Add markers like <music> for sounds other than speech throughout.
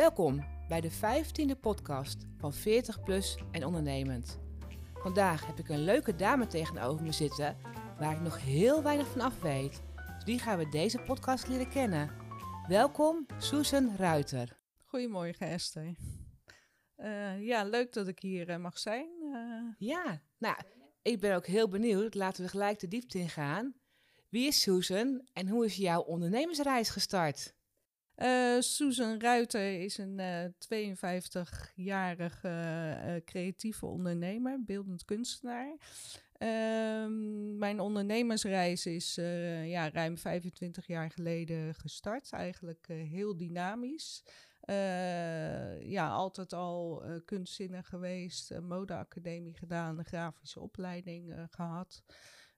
Welkom bij de 15e podcast van 40 Plus en Ondernemend. Vandaag heb ik een leuke dame tegenover me zitten waar ik nog heel weinig van af weet. Dus die gaan we deze podcast leren kennen. Welkom, Susan Ruiter. Goedemorgen Esther. Uh, ja, leuk dat ik hier uh, mag zijn. Uh... Ja, nou, ik ben ook heel benieuwd. Laten we gelijk de diepte ingaan. Wie is Susan en hoe is jouw ondernemersreis gestart? Uh, Susan Ruiter is een uh, 52-jarige uh, creatieve ondernemer, beeldend kunstenaar. Ehm, mijn ondernemersreis is ja, ruim 25 jaar geleden gestart. Eigenlijk heel dynamisch. ja, altijd al kunstzinnig geweest, modeacademie gedaan, grafische opleiding gehad.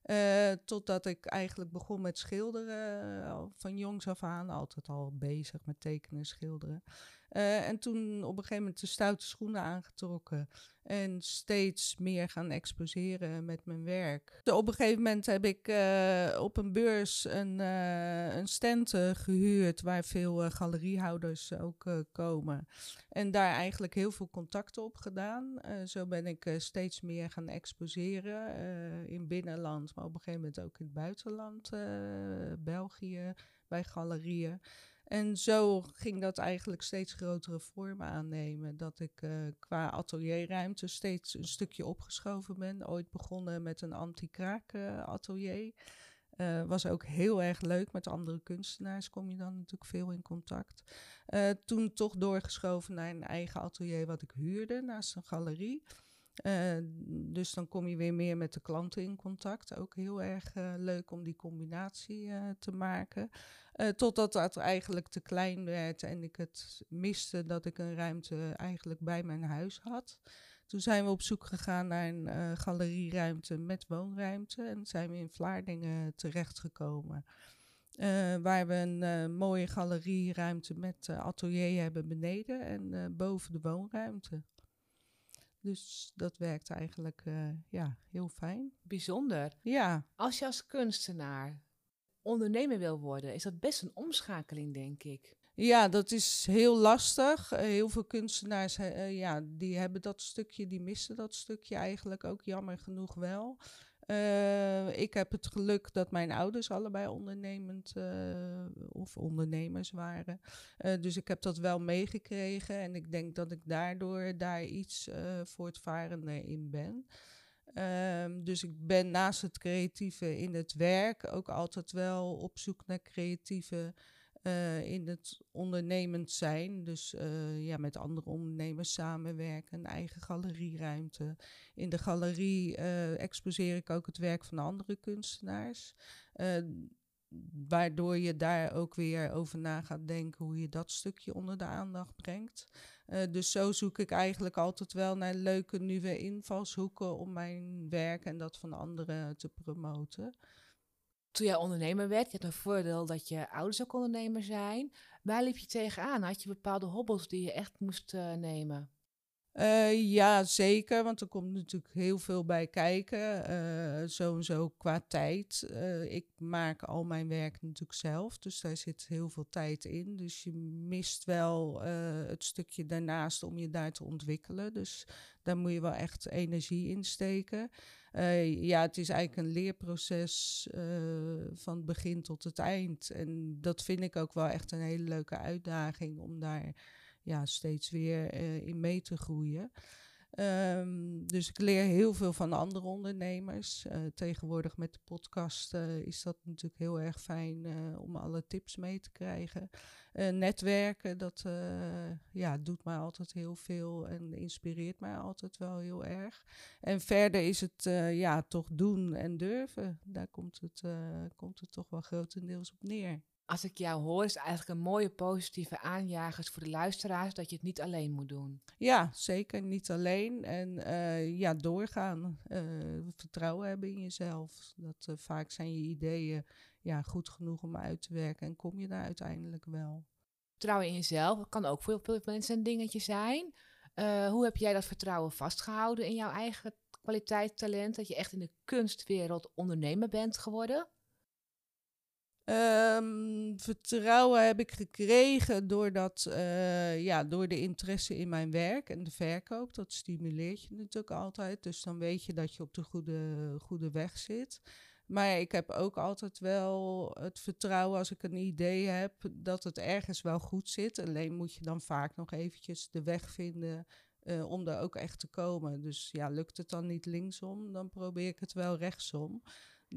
Uh, totdat ik eigenlijk begon met schilderen. van jongs af aan altijd al bezig met tekenen, schilderen. Uh, en toen op een gegeven moment de stoute schoenen aangetrokken. En steeds meer gaan exposeren met mijn werk. Op een gegeven moment heb ik uh, op een beurs een, een stand gehuurd. Waar veel galeriehouders ook komen. En daar eigenlijk heel veel contacten op gedaan. zo ben ik steeds meer gaan exposeren in binnenland maar op een gegeven moment ook in het buitenland, België, bij galerieën. En zo ging dat eigenlijk steeds grotere vormen aannemen. Dat ik uh, qua atelierruimte steeds een stukje opgeschoven ben. Ooit begonnen met een anti-kraak uh, atelier. Uh, was ook heel erg leuk. Met andere kunstenaars kom je dan natuurlijk veel in contact. Toen toch doorgeschoven naar een eigen atelier wat ik huurde naast een galerie. Dus dan kom je weer meer met de klanten in contact. Ook heel erg leuk om die combinatie te maken. Totdat dat eigenlijk te klein werd en ik het miste dat ik een ruimte eigenlijk bij mijn huis had. Toen zijn we op zoek gegaan naar een galerieruimte met woonruimte en zijn we in Vlaardingen terechtgekomen. Uh, waar we een mooie galerieruimte met atelier hebben beneden en boven de woonruimte. Dus dat werkt eigenlijk ja, heel fijn. Bijzonder. Ja. Als je als kunstenaar ondernemer wil worden, is dat best een omschakeling, denk ik. Ja, dat is heel lastig. Uh, heel veel kunstenaars uh, ja, die hebben dat stukje, die missen dat stukje eigenlijk ook jammer genoeg wel. Uh, ik heb het geluk dat mijn ouders allebei ondernemend of ondernemers waren. Dus ik heb dat wel meegekregen en ik denk dat ik daardoor daar iets voortvarender in ben. Um, dus ik ben naast het creatieve in het werk ook altijd wel op zoek naar creatieve uh, in het ondernemend zijn. Dus uh, ja, met andere ondernemers samenwerken, een eigen galerieruimte. In de galerie uh, exposeer ik ook het werk van andere kunstenaars. Waardoor je daar ook weer over na gaat denken hoe je dat stukje onder de aandacht brengt. Dus zo zoek ik eigenlijk altijd wel naar leuke nieuwe invalshoeken om mijn werk en dat van anderen te promoten toen jij ondernemer werd, je had een voordeel dat je ouders ook ondernemer zijn. Waar liep je tegenaan? Had je bepaalde hobbels die je echt moest uh, nemen? Uh, ja, zeker, want er komt natuurlijk heel veel bij kijken. Uh, sowieso qua tijd. Uh, ik maak al mijn werk natuurlijk zelf, dus daar zit heel veel tijd in. Dus je mist wel het stukje daarnaast om je daar te ontwikkelen. Dus daar moet je wel echt energie in steken. ja, het is eigenlijk een leerproces van het begin tot het eind. En dat vind ik ook wel echt een hele leuke uitdaging om daar ja, steeds weer uh, in mee te groeien. Um, dus ik leer heel veel van andere ondernemers. Uh, tegenwoordig met de podcast uh, is dat natuurlijk heel erg fijn om alle tips mee te krijgen. netwerken, dat ja, doet mij altijd heel veel en inspireert mij altijd wel heel erg. En verder is het ja, toch doen en durven. Daar komt het, komt het toch wel grotendeels op neer als ik jou hoor, is het eigenlijk een mooie positieve aanjagers voor de luisteraars dat je het niet alleen moet doen. Ja, zeker niet alleen. En uh, ja, doorgaan. Uh, vertrouwen hebben in jezelf. Dat uh, vaak zijn je ideeën ja, goed genoeg om uit te werken en kom je daar uiteindelijk wel. Vertrouwen in jezelf kan ook voor veel mensen een dingetje zijn. hoe heb jij dat vertrouwen vastgehouden in jouw eigen kwaliteit, talent? Dat je echt in de kunstwereld ondernemer bent geworden? Ehm, vertrouwen heb ik gekregen doordat, uh, ja, door de interesse in mijn werk en de verkoop. Dat stimuleert je natuurlijk altijd. Dus dan weet je dat je op de goede, goede weg zit. Maar ik heb ook altijd wel het vertrouwen als ik een idee heb dat het ergens wel goed zit. Alleen moet je dan vaak nog eventjes de weg vinden uh, om daar ook echt te komen. Dus ja, lukt het dan niet linksom, dan probeer ik het wel rechtsom.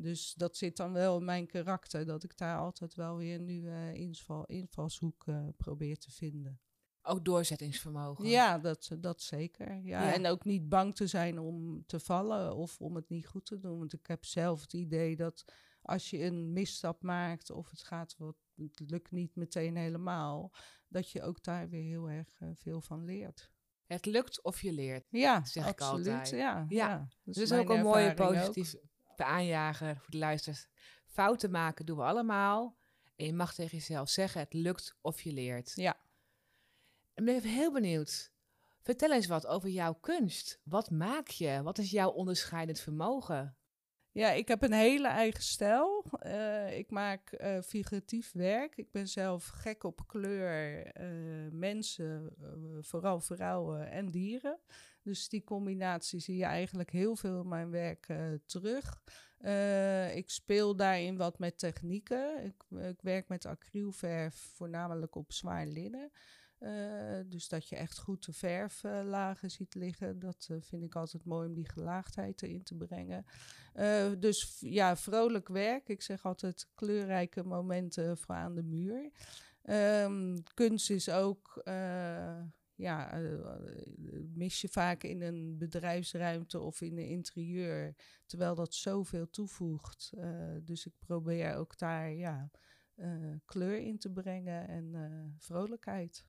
Dus dat zit dan wel in mijn karakter, dat ik daar altijd wel weer een nieuwe inval, invalshoek uh, probeer te vinden. Ook doorzettingsvermogen. Ja, dat, dat zeker. Ja. ja. En ook niet bang te zijn om te vallen of om het niet goed te doen. Want ik heb zelf het idee dat als je een misstap maakt of het gaat wat, het lukt niet meteen helemaal, dat je ook daar weer heel erg uh, veel van leert. Het lukt of je leert. Ja, zeg absoluut. ik altijd. Ja, ja. ja. Dat is, ook een mooie positieve aanjager voor de luisteraars. Fouten maken doen we allemaal. En je mag tegen jezelf zeggen: het lukt of je leert. Ja. Ik ben even heel benieuwd. Vertel eens wat over jouw kunst. Wat maak je? Wat is jouw onderscheidend vermogen? Ja, ik heb een hele eigen stijl. Uh, ik maak uh, figuratief werk. Ik ben zelf gek op kleur, uh, mensen, vooral vrouwen en dieren. Dus die combinatie zie je eigenlijk heel veel in mijn werk terug. ik speel daarin wat met technieken. Ik, ik werk met acrylverf, voornamelijk op zwaar linnen. Uh, dus dat je echt goed de verflagen ziet liggen. Dat vind ik altijd mooi om die gelaagdheid erin te brengen. Dus ja, vrolijk werk. Ik zeg altijd kleurrijke momenten voor aan de muur. Um, kunst is ook, ja, mis je vaak in een bedrijfsruimte of in een interieur. Terwijl dat zoveel toevoegt. dus ik probeer ook daar, ja. kleur in te brengen en vrolijkheid.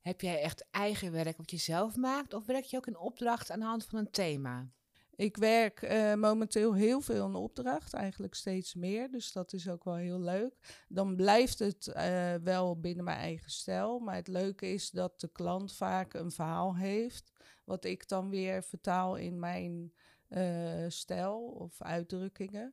Heb jij echt eigen werk wat je zelf maakt of werk je ook in opdracht aan de hand van een thema? Ik werk uh, momenteel heel veel in opdracht, eigenlijk steeds meer. Dus dat is ook wel heel leuk. Dan blijft het uh, wel binnen mijn eigen stijl. Maar het leuke is dat de klant vaak een verhaal heeft. Wat ik dan weer vertaal in mijn uh, stijl of uitdrukkingen.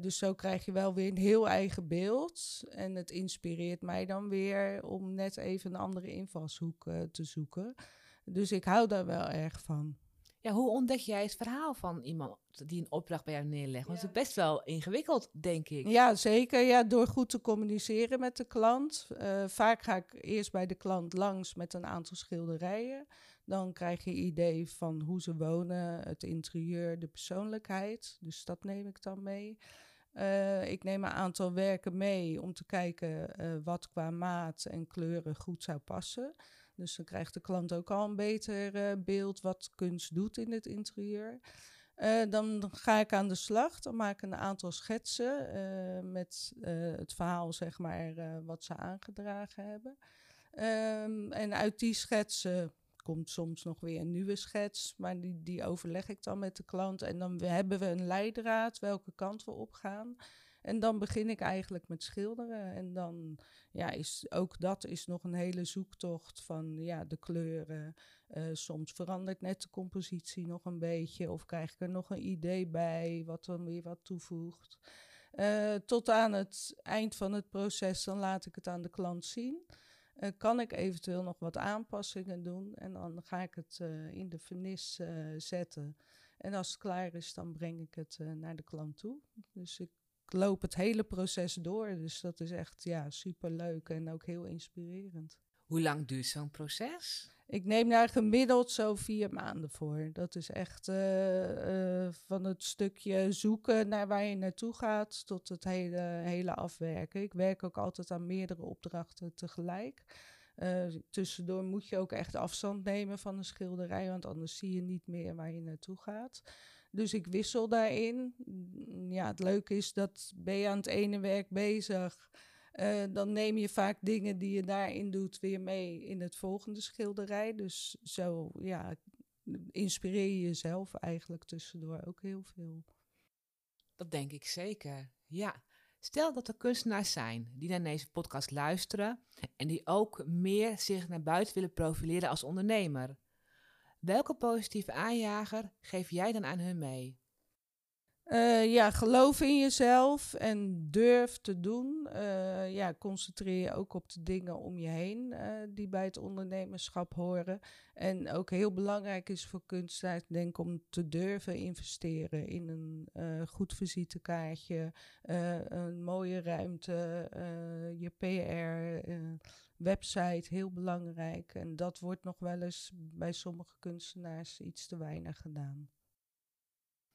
Dus zo krijg je wel weer een heel eigen beeld. En het inspireert mij dan weer om net even een andere invalshoek te zoeken. Dus ik hou daar wel erg van. Ja, hoe ontdek jij het verhaal van iemand die een opdracht bij jou neerlegt? Want het is best wel ingewikkeld, denk ik. Ja, zeker. Ja, door goed te communiceren met de klant. vaak ga ik eerst bij de klant langs met een aantal schilderijen. Dan krijg je idee van hoe ze wonen, het interieur, de persoonlijkheid. Dus dat neem ik dan mee. Uh, ik neem een aantal werken mee om te kijken uh, wat qua maat en kleuren goed zou passen. Dus dan krijgt de klant ook al een beter uh, beeld wat kunst doet in het interieur. dan ga ik aan de slag. Dan maak ik een aantal schetsen met het verhaal, zeg maar, wat ze aangedragen hebben. Um, en uit die schetsen komt soms nog weer een nieuwe schets, maar die, die overleg ik dan met de klant. En dan hebben we een leidraad welke kant we op gaan. En dan begin ik eigenlijk met schilderen. En dan ja, is ook dat is nog een hele zoektocht van ja, de kleuren. Uh, soms verandert net de compositie nog een beetje. Of krijg ik er nog een idee bij, wat dan weer wat toevoegt. Uh, tot aan het eind van het proces, dan laat ik het aan de klant zien. Uh, kan ik eventueel nog wat aanpassingen doen en dan ga ik het in de vernis zetten. En als het klaar is, dan breng ik het naar de klant toe. Dus ik loop het hele proces door. Dus dat is echt ja, super leuk en ook heel inspirerend. Hoe lang duurt zo'n proces? Ik neem daar gemiddeld zo vier maanden voor. Dat is echt uh, uh, van het stukje zoeken naar waar je naartoe gaat tot het hele, hele afwerken. Ik werk ook altijd aan meerdere opdrachten tegelijk. Uh, tussendoor moet je ook echt afstand nemen van een schilderij, want anders zie je niet meer waar je naartoe gaat. Dus ik wissel daarin. Ja, het leuke is dat ben je aan het ene werk bezig. Uh, dan neem je vaak dingen die je daarin doet weer mee in het volgende schilderij. Dus zo ja, inspireer je jezelf eigenlijk tussendoor ook heel veel. Dat denk ik zeker. Ja. Stel dat er kunstenaars zijn die naar deze podcast luisteren en die ook meer zich naar buiten willen profileren als ondernemer. Welke positieve aanjager geef jij dan aan hun mee? Uh, ja, geloof in jezelf en durf te doen. Uh, ja, concentreer je ook op de dingen om je heen uh, die bij het ondernemerschap horen. En ook heel belangrijk is voor kunstenaars, om te durven investeren in een goed visitekaartje, een mooie ruimte, je PR, website, heel belangrijk. En dat wordt nog wel eens bij sommige kunstenaars iets te weinig gedaan.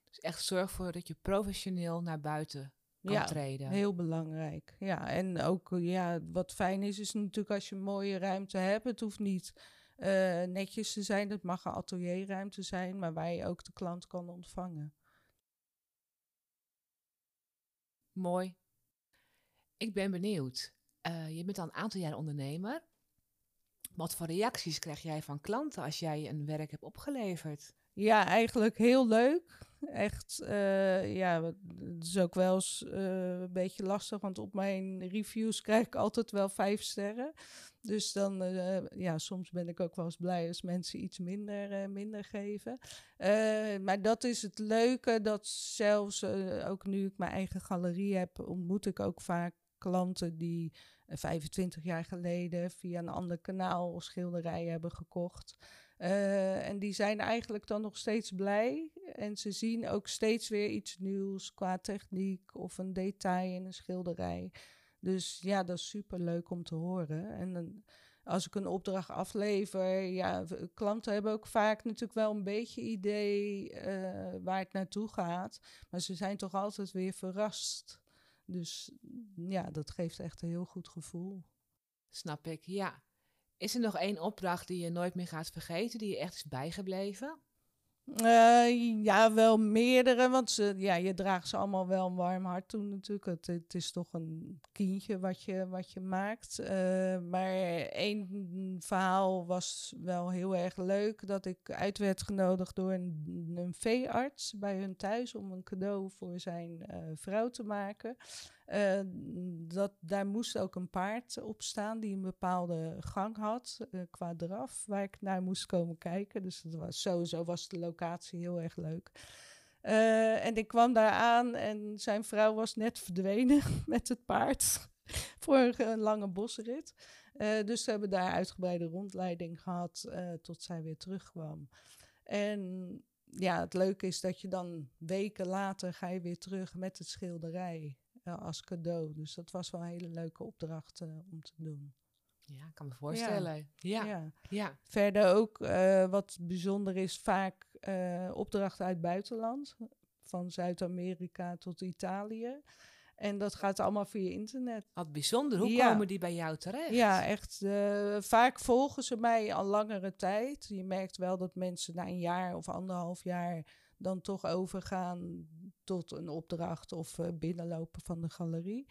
Dus echt zorg voor dat je professioneel naar buiten kan ja, treden. Heel belangrijk. Ja, en ook ja, wat fijn is, is natuurlijk als je een mooie ruimte hebt. Het hoeft niet uh, netjes te zijn, het mag een atelierruimte zijn, maar waar je ook de klant kan ontvangen. Mooi. Ik ben benieuwd. Uh, je bent al een aantal jaar ondernemer. Wat voor reacties krijg jij van klanten als jij een werk hebt opgeleverd? Ja, eigenlijk heel leuk. Echt, uh, ja, het is ook wel eens uh, een beetje lastig, want op mijn reviews krijg ik altijd wel vijf sterren. Dus dan, ja, soms ben ik ook wel eens blij als mensen iets minder, minder geven. maar dat is het leuke, dat zelfs ook nu ik mijn eigen galerie heb, ontmoet ik ook vaak klanten die 25 jaar geleden via een ander kanaal schilderijen hebben gekocht. Uh, en die zijn eigenlijk dan nog steeds blij. En ze zien ook steeds weer iets nieuws qua techniek of een detail in een schilderij. Dus ja, dat is super leuk om te horen. En dan, als ik een opdracht aflever, ja, klanten hebben ook vaak natuurlijk wel een beetje idee uh, waar het naartoe gaat. Maar ze zijn toch altijd weer verrast. Dus ja, dat geeft echt een heel goed gevoel. Snap ik, ja. Is er nog één opdracht die je nooit meer gaat vergeten, die je echt is bijgebleven? Uh, ja, wel meerdere, want ze, ja, je draagt ze allemaal wel een warm hart toe natuurlijk. Het, het is toch een kindje wat je, wat je maakt. Uh, maar één verhaal was wel heel erg leuk, dat ik uit werd genodigd door een, een veearts bij hun thuis om een cadeau voor zijn uh, vrouw te maken. Uh, dat, daar moest ook een paard op staan die een bepaalde gang had uh, qua draf, waar ik naar moest komen kijken. Dus dat was, sowieso was de locatie heel erg leuk. Uh, en ik kwam daar aan en zijn vrouw was net verdwenen <laughs> met het paard <laughs> voor een, lange bosrit. dus we hebben daar uitgebreide rondleiding gehad tot zij weer terugkwam. En ja, het leuke is dat je dan weken later ga je weer terug met het schilderij als cadeau. Dus dat was wel een hele leuke opdracht uh, om te doen. Ja, ik kan me voorstellen. Ja. ja. ja. Verder ook uh, wat bijzonder is, vaak uh, opdrachten uit buitenland. Van Zuid-Amerika tot Italië. En dat gaat allemaal via internet. Wat bijzonder. Hoe komen die bij jou terecht? Ja, echt. vaak volgen ze mij al langere tijd. Je merkt wel dat mensen na een jaar of anderhalf jaar dan toch overgaan tot een opdracht of uh, binnenlopen van de galerie.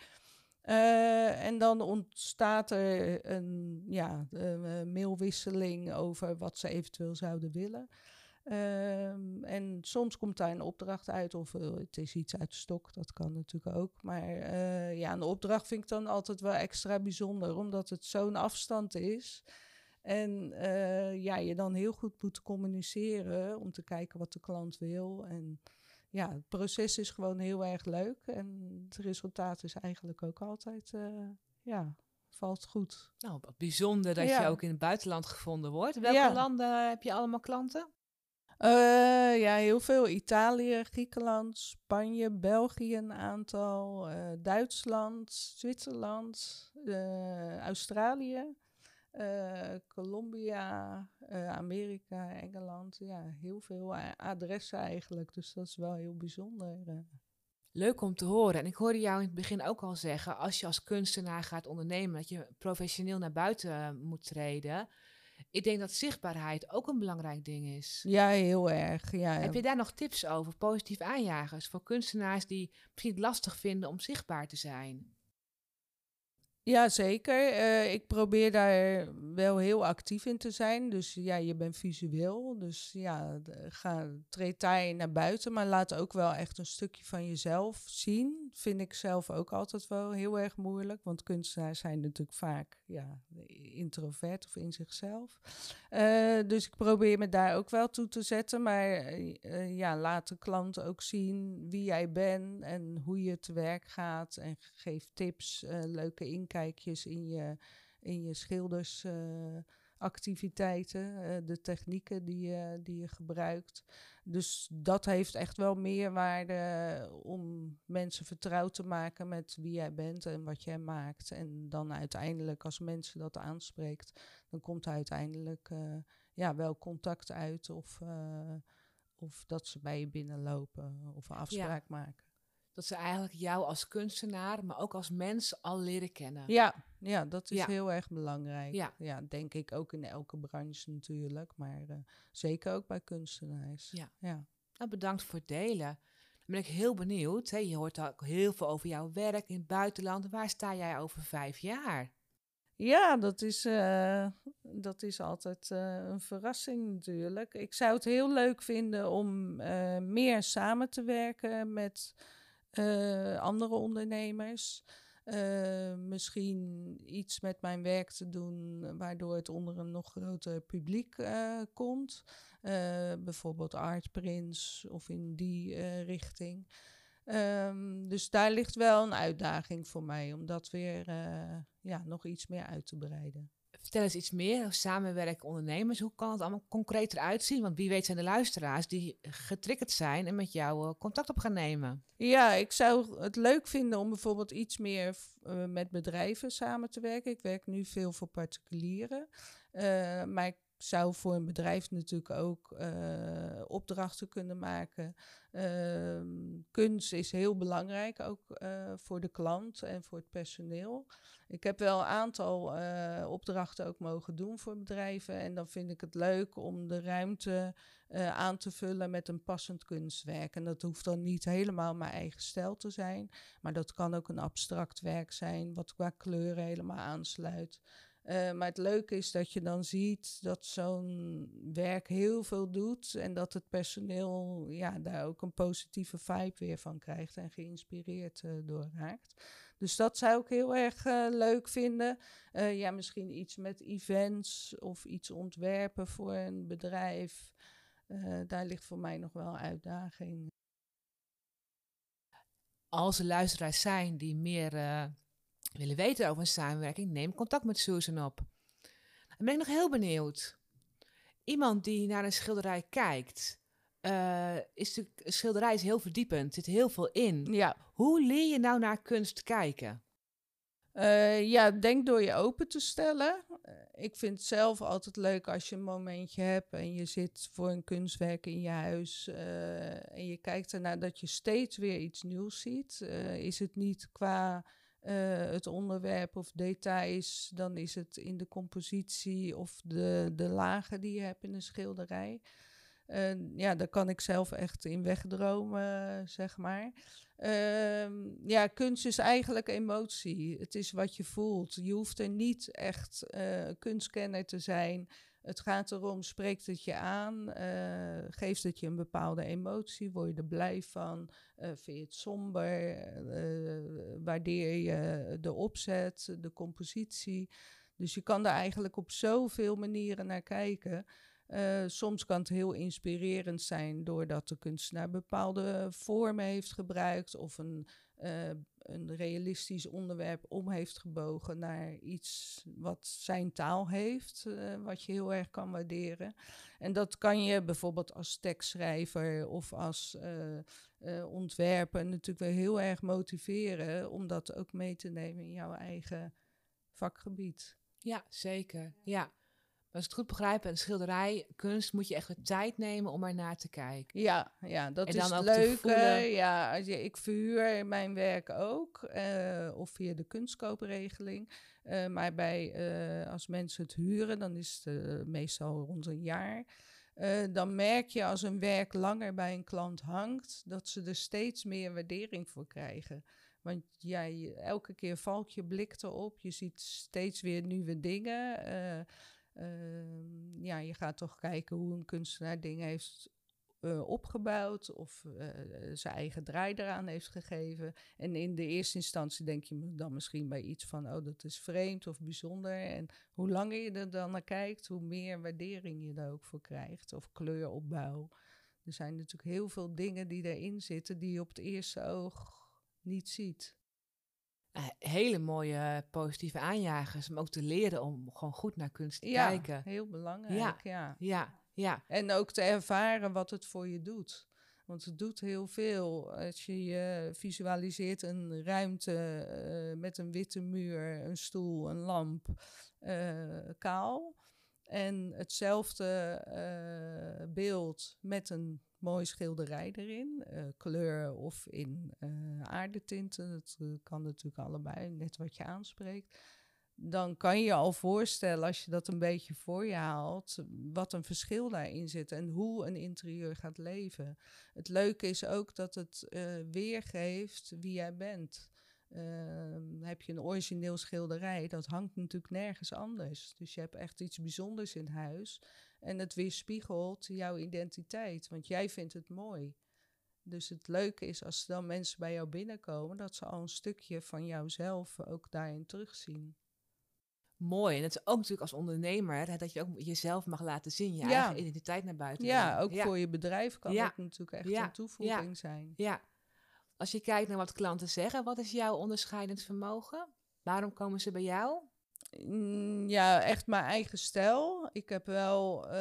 Uh, en dan ontstaat er een ja, een mailwisseling over wat ze eventueel zouden willen. Uh, en soms komt daar een opdracht uit of uh, het is iets uit de stok, dat kan natuurlijk ook. Maar ja, een opdracht vind ik dan altijd wel extra bijzonder, omdat het zo'n afstand is. En uh, ja, je dan heel goed moet communiceren om te kijken wat de klant wil. En ja, het proces is gewoon heel erg leuk. En het resultaat is eigenlijk ook altijd, uh, ja, valt goed. Nou, wat bijzonder dat je ook in het buitenland gevonden wordt. Welke ja. landen heb je allemaal klanten? Uh, ja, heel veel. Italië, Griekenland, Spanje, België een aantal, Duitsland, Zwitserland, Australië. Uh, Colombia, uh, Amerika, Engeland. Ja, heel veel adressen eigenlijk. Dus dat is wel heel bijzonder. Uh. Leuk om te horen. En ik hoorde jou in het begin ook al zeggen, als je als kunstenaar gaat ondernemen, dat je professioneel naar buiten moet treden. Ik denk dat zichtbaarheid ook een belangrijk ding is. Ja, heel erg. Ja, Heb je daar nog tips over, positief aanjagers, voor kunstenaars die misschien het lastig vinden om zichtbaar te zijn? Ja, zeker. Uh, ik probeer daar wel heel actief in te zijn. Dus ja, je bent visueel. Dus ja, ga, treed naar buiten. Maar laat ook wel echt een stukje van jezelf zien. vind ik zelf ook altijd wel heel erg moeilijk. Want kunstenaars zijn natuurlijk vaak ja, introvert of in zichzelf. Uh, dus ik probeer me daar ook wel toe te zetten. Maar uh, ja, laat de klant ook zien wie jij bent en hoe je te werk gaat. En geef tips, leuke inkijkjes in je, in je schilders activiteiten, uh, de technieken die, uh, die je gebruikt. Dus dat heeft echt wel meerwaarde om mensen vertrouwd te maken met wie jij bent en wat jij maakt. En dan uiteindelijk, als mensen dat aanspreekt, dan komt er uiteindelijk ja, wel contact uit of, of dat ze bij je binnenlopen of een afspraak ja. maken dat ze eigenlijk jou als kunstenaar, maar ook als mens al leren kennen. Ja, ja dat is heel erg belangrijk. Ja. ja, denk ik ook in elke branche natuurlijk, maar uh, zeker ook bij kunstenaars. Ja. ja. Nou, bedankt voor het delen. Dan ben ik heel benieuwd. Hè? Je hoort ook heel veel over jouw werk in het buitenland. Waar sta jij over vijf jaar? Ja, dat is, uh, dat is altijd uh, een verrassing natuurlijk. Ik zou het heel leuk vinden om meer samen te werken met uh, andere ondernemers. Uh, misschien iets met mijn werk te doen, waardoor het onder een nog groter publiek uh, komt. bijvoorbeeld Artprints of in die richting. Um, dus daar ligt wel een uitdaging voor mij om dat weer ja, nog iets meer uit te breiden. Vertel eens iets meer, samenwerken ondernemers. Hoe kan het allemaal concreter uitzien? Want wie weet zijn de luisteraars die getriggerd zijn en met jou uh, contact op gaan nemen. Ja, ik zou het leuk vinden om bijvoorbeeld iets meer uh, met bedrijven samen te werken. Ik werk nu veel voor particulieren. Uh, maar zou voor een bedrijf natuurlijk ook uh, opdrachten kunnen maken. Uh, kunst is heel belangrijk, ook uh, voor de klant en voor het personeel. Ik heb wel een aantal uh, opdrachten ook mogen doen voor bedrijven. En dan vind ik het leuk om de ruimte aan te vullen met een passend kunstwerk. En dat hoeft dan niet helemaal mijn eigen stijl te zijn. Maar dat kan ook een abstract werk zijn, wat qua kleuren helemaal aansluit. Uh, maar het leuke is dat je dan ziet dat zo'n werk heel veel doet en dat het personeel ja, daar ook een positieve vibe weer van krijgt en geïnspireerd uh, door raakt. Dus dat zou ik heel erg uh, leuk vinden. Ja, misschien iets met events of iets ontwerpen voor een bedrijf. Daar ligt voor mij nog wel uitdaging. Als er luisteraars zijn die meer willen weten over een samenwerking, neem contact met Susan op. Dan ben ik nog heel benieuwd. Iemand die naar een schilderij kijkt, uh, is de schilderij is heel verdiepend, zit heel veel in. Ja. Hoe leer je nou naar kunst kijken? Uh, ja, denk door je open te stellen. Uh, ik vind het zelf altijd leuk als je een momentje hebt en je zit voor een kunstwerk in je huis en je kijkt ernaar dat je steeds weer iets nieuws ziet. is het niet qua het onderwerp of details, dan is het in de compositie of de, de lagen die je hebt in een schilderij. Ja, daar kan ik zelf echt in wegdromen, zeg maar. Uh, ja, kunst is eigenlijk emotie. Het is wat je voelt. Je hoeft er niet echt uh, kunstkenner te zijn. Het gaat erom, spreekt het je aan? Eh, geeft het je een bepaalde emotie? Word je er blij van? Uh, vind je het somber? waardeer je de opzet, de compositie? Dus je kan er eigenlijk op zoveel manieren naar kijken. Uh, soms kan het heel inspirerend zijn doordat de kunstenaar bepaalde vormen heeft gebruikt of een, uh, een realistisch onderwerp om heeft gebogen naar iets wat zijn taal heeft, uh, wat je heel erg kan waarderen. En dat kan je bijvoorbeeld als tekstschrijver of als ontwerper natuurlijk wel heel erg motiveren om dat ook mee te nemen in jouw eigen vakgebied. Ja, zeker. Ja als ik het goed begrijp, een schilderij, kunst, moet je echt de tijd nemen om er naar te kijken. Ja, ja dat is leuk. Ja, ik verhuur mijn werk ook, uh, of via de kunstkoopregeling. Uh, maar bij, uh, als mensen het huren, dan is het meestal rond een jaar. dan merk je als een werk langer bij een klant hangt, dat ze er steeds meer waardering voor krijgen. Want jij, elke keer valt je blik erop, je ziet steeds weer nieuwe dingen. Uh, ja, je gaat toch kijken hoe een kunstenaar dingen heeft eh, opgebouwd of eh, zijn eigen draai eraan heeft gegeven. En in de eerste instantie denk je dan misschien bij iets van, oh dat is vreemd of bijzonder. En hoe langer je er dan naar kijkt, hoe meer waardering je er ook voor krijgt. Of kleuropbouw. Er zijn natuurlijk heel veel dingen die erin zitten die je op het eerste oog niet ziet. Uh, hele mooie positieve aanjagers om ook te leren om gewoon goed naar kunst te ja, kijken. heel belangrijk, ja. ja. Ja. En ook te ervaren wat het voor je doet. Want het doet heel veel. Als je je visualiseert een ruimte uh, met een witte muur, een stoel, een lamp, uh, kaal. En hetzelfde uh, beeld met een mooi schilderij erin. kleur of in aardetinten. Dat kan natuurlijk allebei, net wat je aanspreekt dan kan je al voorstellen, als je dat een beetje voor je haalt, wat een verschil daarin zit en hoe een interieur gaat leven. Het leuke is ook dat het weergeeft wie jij bent. Uh, heb je een origineel schilderij, dat hangt natuurlijk nergens anders. Dus je hebt echt iets bijzonders in huis. En het weerspiegelt jouw identiteit, want jij vindt het mooi. Dus het leuke is als dan mensen bij jou binnenkomen, dat ze al een stukje van jouzelf ook daarin terugzien mooi. En het is ook natuurlijk als ondernemer hè, dat je ook jezelf mag laten zien, je eigen identiteit naar buiten. Ja, ook voor je bedrijf kan dat natuurlijk echt een toevoeging zijn. Ja. Als je kijkt naar wat klanten zeggen, wat is jouw onderscheidend vermogen? Waarom komen ze bij jou? Mm, ja, echt mijn eigen stijl. Ik heb wel uh,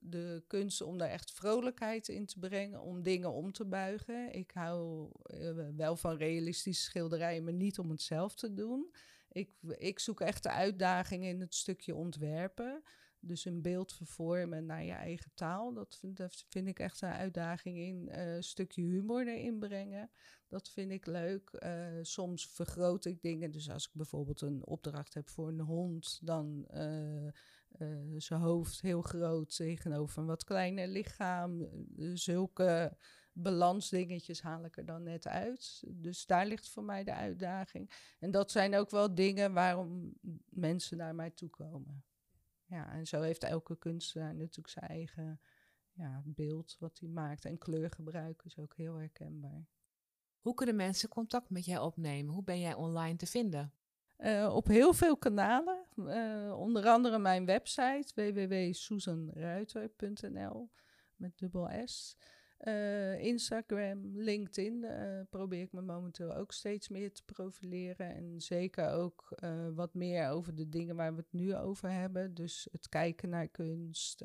de kunst om daar echt vrolijkheid in te brengen, om dingen om te buigen. Ik hou uh, wel van realistische schilderijen, maar niet om het zelf te doen. Ik, ik zoek echt de uitdaging in het stukje ontwerpen. Dus een beeld vervormen naar je eigen taal. Dat vind, vind ik echt een uitdaging in. Uh, een stukje humor erin brengen. Dat vind ik leuk. Uh, soms vergroot ik dingen. Dus als ik bijvoorbeeld een opdracht heb voor een hond, dan uh, zijn hoofd heel groot tegenover een wat kleiner lichaam. zulke balansdingetjes haal ik er dan net uit. Dus daar ligt voor mij de uitdaging. En dat zijn ook wel dingen waarom mensen naar mij toe komen. Ja, en zo heeft elke kunstenaar natuurlijk zijn eigen ja, beeld wat hij maakt. En kleurgebruik is ook heel herkenbaar. Hoe kunnen mensen contact met jij opnemen? Hoe ben jij online te vinden? Uh, op heel veel kanalen. Uh, onder andere mijn website www.susanruiter.nl met dubbel S. Uh, Instagram, LinkedIn uh, probeer ik me momenteel ook steeds meer te profileren. En zeker ook uh, wat meer over de dingen waar we het nu over hebben. Dus het kijken naar kunst.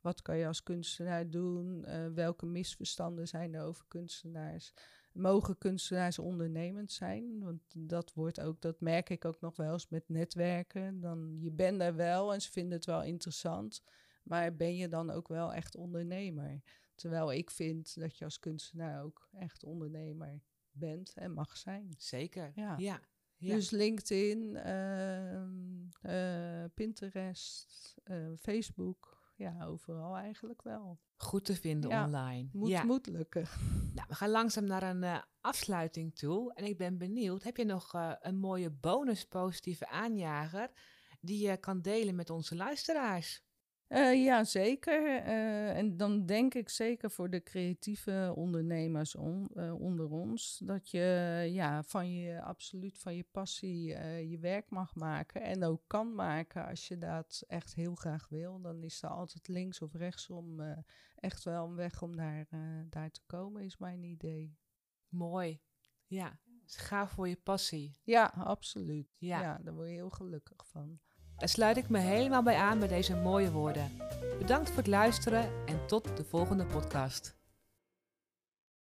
wat kan je als kunstenaar doen? welke misverstanden zijn er over kunstenaars? Mogen kunstenaars ondernemend zijn? Want dat wordt ook, dat merk ik ook nog wel eens met netwerken. Dan, je bent er wel en ze vinden het wel interessant. Maar ben je dan ook wel echt ondernemer? Terwijl ik vind dat je als kunstenaar ook echt ondernemer bent en mag zijn. Zeker, ja. ja. Dus LinkedIn, uh, Pinterest, uh, Facebook, ja, overal eigenlijk wel. Goed te vinden online. Moet, ja. moet lukken. <laughs> Nou, we gaan langzaam naar een uh, afsluiting toe. En ik ben benieuwd, heb je nog een mooie bonus positieve aanjager die je kan delen met onze luisteraars? Uh, ja, zeker. Uh, en dan denk ik zeker voor de creatieve ondernemers on, uh, onder ons, dat je ja, van je absoluut van je passie je werk mag maken en ook kan maken als je dat echt heel graag wil. Dan is er altijd links of rechtsom echt wel een weg om daar, daar te komen, is mijn idee. Mooi. Ja, dus ga voor je passie. Ja, absoluut. Ja. ja, daar word je heel gelukkig van. Daar sluit ik me helemaal bij aan bij deze mooie woorden. Bedankt voor het luisteren en tot de volgende podcast.